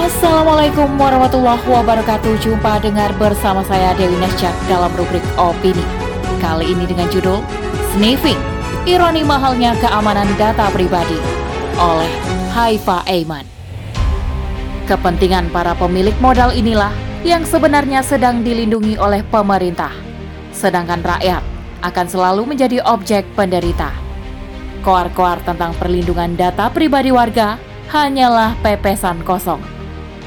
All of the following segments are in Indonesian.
Assalamualaikum warahmatullahi wabarakatuh. Jumpa dengar bersama saya Dewi Nasjak dalam rubrik Opini. Kali ini dengan judul Sniffing Ironi mahalnya keamanan data pribadi Oleh Haifa Aiman. Kepentingan para pemilik modal inilah yang sebenarnya sedang dilindungi oleh pemerintah. Sedangkan rakyat akan selalu menjadi objek penderita. Koar-koar tentang perlindungan data pribadi warga hanyalah pepesan kosong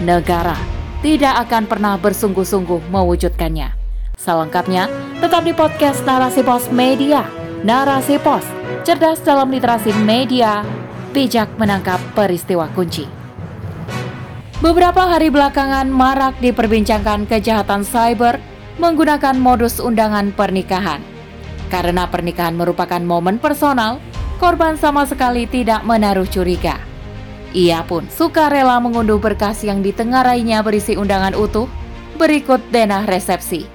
negara tidak akan pernah bersungguh-sungguh mewujudkannya. Selengkapnya, tetap di podcast Narasi Pos Media. Narasi Pos, cerdas dalam literasi media, bijak menangkap peristiwa kunci. Beberapa hari belakangan marak diperbincangkan kejahatan cyber menggunakan modus undangan pernikahan. Karena pernikahan merupakan momen personal, korban sama sekali tidak menaruh curiga. Ia pun suka rela mengunduh berkas yang ditengarainya berisi undangan utuh berikut denah resepsi.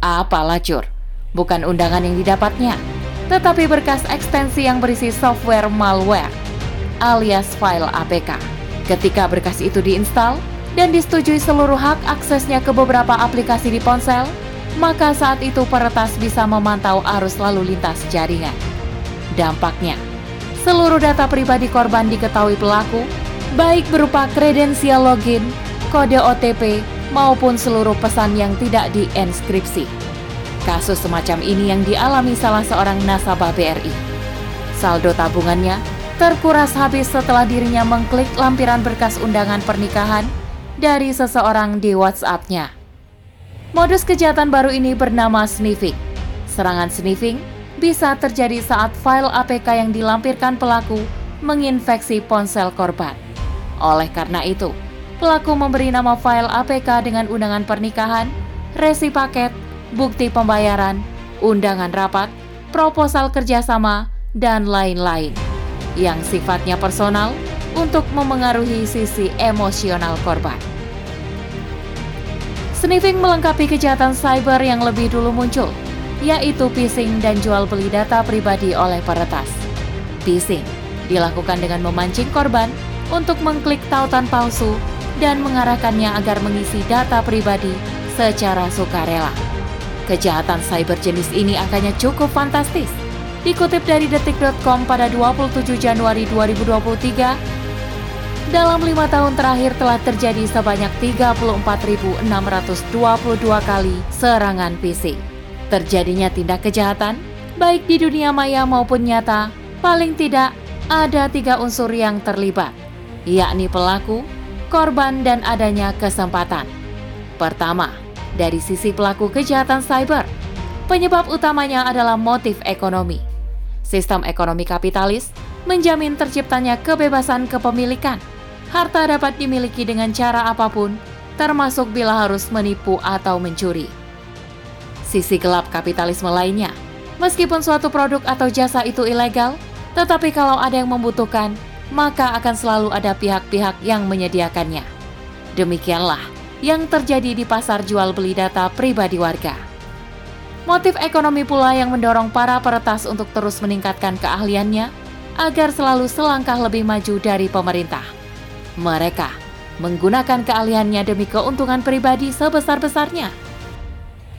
Apalah cur, bukan undangan yang didapatnya, tetapi berkas ekstensi yang berisi software malware alias file APK. Ketika berkas itu diinstal dan disetujui seluruh hak aksesnya ke beberapa aplikasi di ponsel, maka saat itu peretas bisa memantau arus lalu lintas jaringan. Dampaknya, seluruh data pribadi korban diketahui pelaku, baik berupa kredensial login, kode OTP, maupun seluruh pesan yang tidak dienskripsi. Kasus semacam ini yang dialami salah seorang nasabah BRI. Saldo tabungannya terkuras habis setelah dirinya mengklik lampiran berkas undangan pernikahan dari seseorang di WhatsApp-nya. Modus kejahatan baru ini bernama sniffing. Serangan sniffing bisa terjadi saat file APK yang dilampirkan pelaku menginfeksi ponsel korban. Oleh karena itu, pelaku memberi nama file APK dengan undangan pernikahan, resi paket, bukti pembayaran, undangan rapat, proposal kerjasama, dan lain-lain yang sifatnya personal untuk memengaruhi sisi emosional korban. Sniffing melengkapi kejahatan cyber yang lebih dulu muncul, yaitu phishing dan jual beli data pribadi oleh peretas. Phishing dilakukan dengan memancing korban untuk mengklik tautan palsu dan mengarahkannya agar mengisi data pribadi secara sukarela. Kejahatan cyber jenis ini akannya cukup fantastis. Dikutip dari detik.com pada 27 Januari 2023, dalam lima tahun terakhir telah terjadi sebanyak 34.622 kali serangan phishing terjadinya tindak kejahatan, baik di dunia maya maupun nyata, paling tidak ada tiga unsur yang terlibat, yakni pelaku, korban, dan adanya kesempatan. Pertama, dari sisi pelaku kejahatan cyber, penyebab utamanya adalah motif ekonomi. Sistem ekonomi kapitalis menjamin terciptanya kebebasan kepemilikan. Harta dapat dimiliki dengan cara apa pun, termasuk bila harus menipu atau mencuri sisi gelap kapitalisme lainnya. Meskipun suatu produk atau jasa itu ilegal, tetapi kalau ada yang membutuhkan, maka akan selalu ada pihak-pihak yang menyediakannya. Demikianlah yang terjadi di pasar jual beli data pribadi warga. Motif ekonomi pula yang mendorong para peretas untuk terus meningkatkan keahliannya agar selalu selangkah lebih maju dari pemerintah. Mereka menggunakan keahliannya demi keuntungan pribadi sebesar-besarnya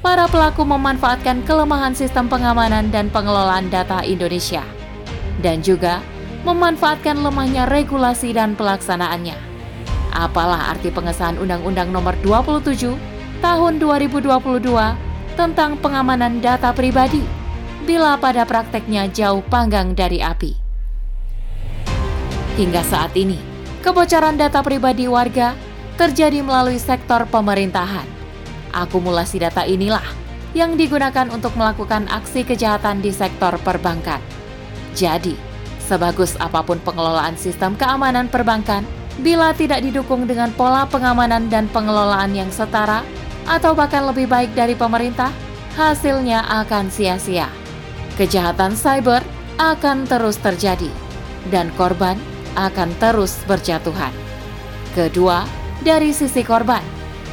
para pelaku memanfaatkan kelemahan sistem pengamanan dan pengelolaan data Indonesia, dan juga memanfaatkan lemahnya regulasi dan pelaksanaannya. Apalah arti pengesahan Undang-Undang Nomor 27 Tahun 2022 tentang pengamanan data pribadi bila pada prakteknya jauh panggang dari api. Hingga saat ini, kebocoran data pribadi warga terjadi melalui sektor pemerintahan Akumulasi data inilah yang digunakan untuk melakukan aksi kejahatan di sektor perbankan. Jadi, sebagus apa pun pengelolaan sistem keamanan perbankan, bila tidak didukung dengan pola pengamanan dan pengelolaan yang setara atau bahkan lebih baik dari pemerintah, hasilnya akan sia-sia. Kejahatan cyber akan terus terjadi dan korban akan terus berjatuhan. Kedua, dari sisi korban,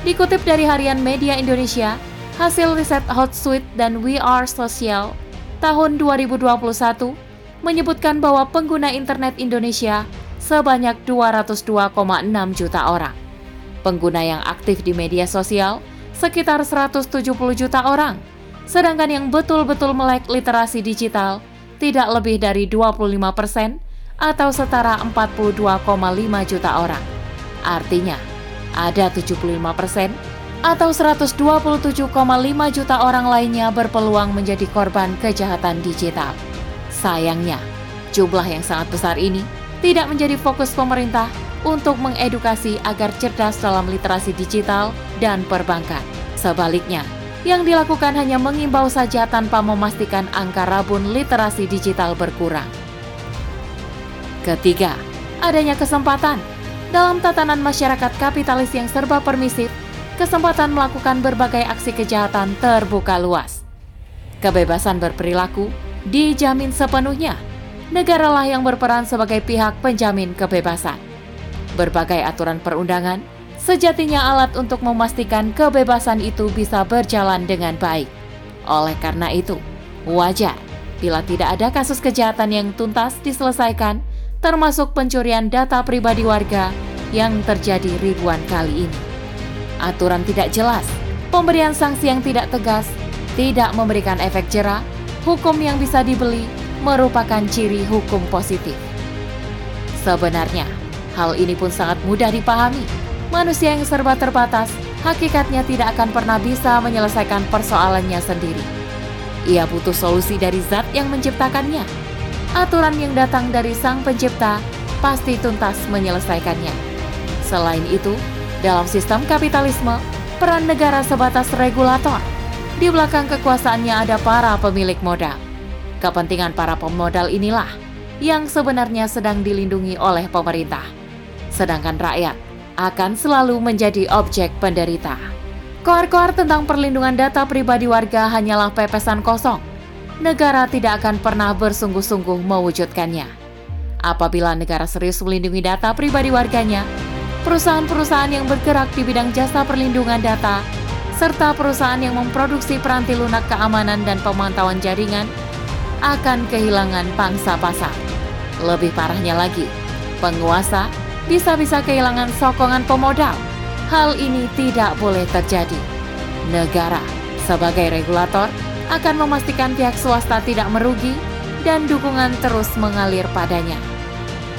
Dikutip dari harian media Indonesia, hasil riset Hotsuite dan We Are Social tahun 2021 menyebutkan bahwa pengguna internet Indonesia sebanyak 202,6 juta orang. Pengguna yang aktif di media sosial sekitar 170 juta orang, sedangkan yang betul-betul melek literasi digital tidak lebih dari 25 persen atau setara 42,5 juta orang. Artinya, ada 75 persen atau 127,5 juta orang lainnya berpeluang menjadi korban kejahatan digital. Sayangnya, jumlah yang sangat besar ini tidak menjadi fokus pemerintah untuk mengedukasi agar cerdas dalam literasi digital dan perbankan. Sebaliknya, yang dilakukan hanya mengimbau saja tanpa memastikan angka rabun literasi digital berkurang. Ketiga, adanya kesempatan dalam tatanan masyarakat kapitalis yang serba permisif, kesempatan melakukan berbagai aksi kejahatan terbuka luas. Kebebasan berperilaku dijamin sepenuhnya negaralah yang berperan sebagai pihak penjamin kebebasan. Berbagai aturan perundangan sejatinya alat untuk memastikan kebebasan itu bisa berjalan dengan baik. Oleh karena itu, wajar bila tidak ada kasus kejahatan yang tuntas diselesaikan, termasuk pencurian data pribadi warga yang terjadi ribuan kali ini. Aturan tidak jelas, pemberian sanksi yang tidak tegas, tidak memberikan efek jerah, hukum yang bisa dibeli, merupakan ciri hukum positif. Sebenarnya, hal ini pun sangat mudah dipahami. Manusia yang serba terbatas, hakikatnya tidak akan pernah bisa menyelesaikan persoalannya sendiri. Ia butuh solusi dari zat yang menciptakannya. Aturan yang datang dari sang pencipta pasti tuntas menyelesaikannya. Selain itu, dalam sistem kapitalisme, peran negara sebatas regulator. Di belakang kekuasaannya ada para pemilik modal Kepentingan para pemodal inilah yang sebenarnya sedang dilindungi oleh pemerintah, sedangkan rakyat akan selalu menjadi objek penderita. Koar-koar tentang perlindungan data pribadi warga hanyalah pepesan kosong. Negara tidak akan pernah bersungguh-sungguh mewujudkannya. Apabila negara serius melindungi data pribadi warganya, perusahaan-perusahaan yang bergerak di bidang jasa perlindungan data, serta perusahaan yang memproduksi peranti lunak keamanan dan pemantauan jaringan akan kehilangan pangsa pasar. Lebih parahnya lagi, penguasa bisa-bisa kehilangan sokongan pemodal. Hal ini tidak boleh terjadi. Negara sebagai regulator akan memastikan pihak swasta tidak merugi dan dukungan terus mengalir padanya.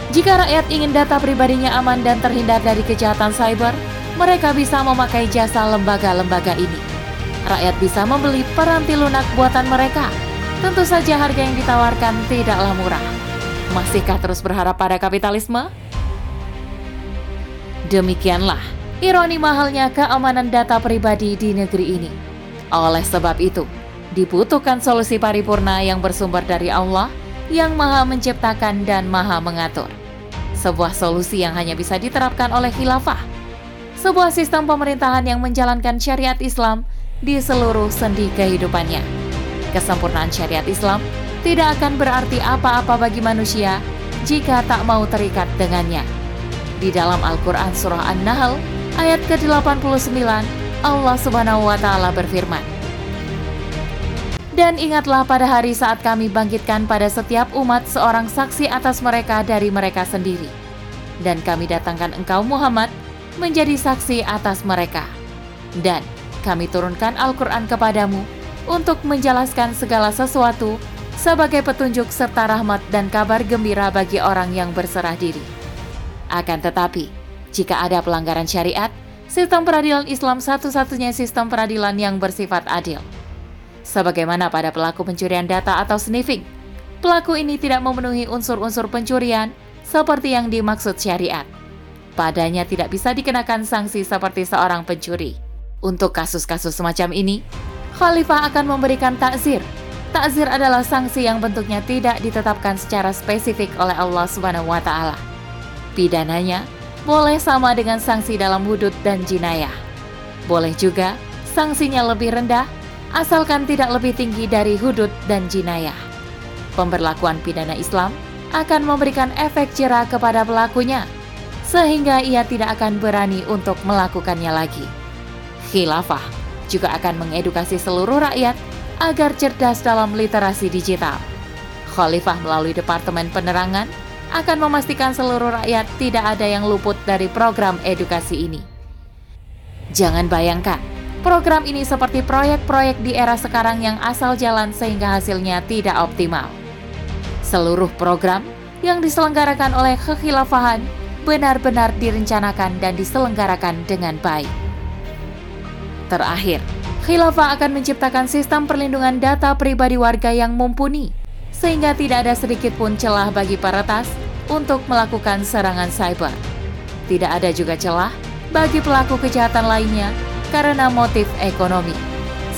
Jika rakyat ingin data pribadinya aman dan terhindar dari kejahatan cyber, mereka bisa memakai jasa lembaga-lembaga ini. Rakyat bisa membeli peranti lunak buatan mereka Tentu saja harga yang ditawarkan tidaklah murah. Masihkah terus berharap pada kapitalisme? Demikianlah ironi mahalnya keamanan data pribadi di negeri ini. Oleh sebab itu, dibutuhkan solusi paripurna yang bersumber dari Allah yang maha menciptakan dan maha mengatur. Sebuah solusi yang hanya bisa diterapkan oleh khilafah. Sebuah sistem pemerintahan yang menjalankan syariat Islam di seluruh sendi kehidupannya Kesempurnaan syariat Islam tidak akan berarti apa-apa bagi manusia jika tak mau terikat dengannya. Di dalam Al-Quran Surah An-Nahl ayat ke-89, Allah Subhanahu wa Ta'ala berfirman, "Dan ingatlah pada hari saat kami bangkitkan pada setiap umat seorang saksi atas mereka dari mereka sendiri, dan kami datangkan engkau Muhammad menjadi saksi atas mereka, dan kami turunkan Al-Quran kepadamu." untuk menjelaskan segala sesuatu sebagai petunjuk serta rahmat dan kabar gembira bagi orang yang berserah diri. Akan tetapi, jika ada pelanggaran syariat, sistem peradilan Islam satu-satunya sistem peradilan yang bersifat adil. Sebagaimana pada pelaku pencurian data atau sniffing, pelaku ini tidak memenuhi unsur-unsur pencurian seperti yang dimaksud syariat. Padanya tidak bisa dikenakan sanksi seperti seorang pencuri. Untuk kasus-kasus semacam ini, khalifah akan memberikan takzir. Takzir adalah sanksi yang bentuknya tidak ditetapkan secara spesifik oleh Allah Subhanahu wa taala. Pidananya boleh sama dengan sanksi dalam hudud dan jinayah. Boleh juga sanksinya lebih rendah asalkan tidak lebih tinggi dari hudud dan jinayah. Pemberlakuan pidana Islam akan memberikan efek jerah kepada pelakunya sehingga ia tidak akan berani untuk melakukannya lagi. Khilafah juga akan mengedukasi seluruh rakyat agar cerdas dalam literasi digital. Khalifah melalui Departemen Penerangan akan memastikan seluruh rakyat tidak ada yang luput dari program edukasi ini. Jangan bayangkan, program ini seperti proyek-proyek di era sekarang yang asal jalan sehingga hasilnya tidak optimal. Seluruh program yang diselenggarakan oleh kekhilafahan benar-benar direncanakan dan diselenggarakan dengan baik. Terakhir, khilafah akan menciptakan sistem perlindungan data pribadi warga yang mumpuni, sehingga tidak ada sedikit pun celah bagi peretas untuk melakukan serangan cyber. Tidak ada juga celah bagi pelaku kejahatan lainnya karena motif ekonomi.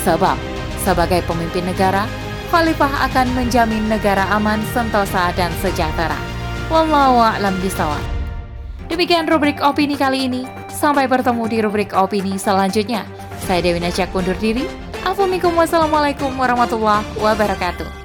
Sebab, sebagai pemimpin negara, Khalifah akan menjamin negara aman, sentosa, dan sejahtera. Wallahu a'lam bishawab. Demikian rubrik opini kali ini. Sampai bertemu di rubrik opini selanjutnya. Saya Dewi Najak undur diri. Assalamualaikum warahmatullahi wabarakatuh.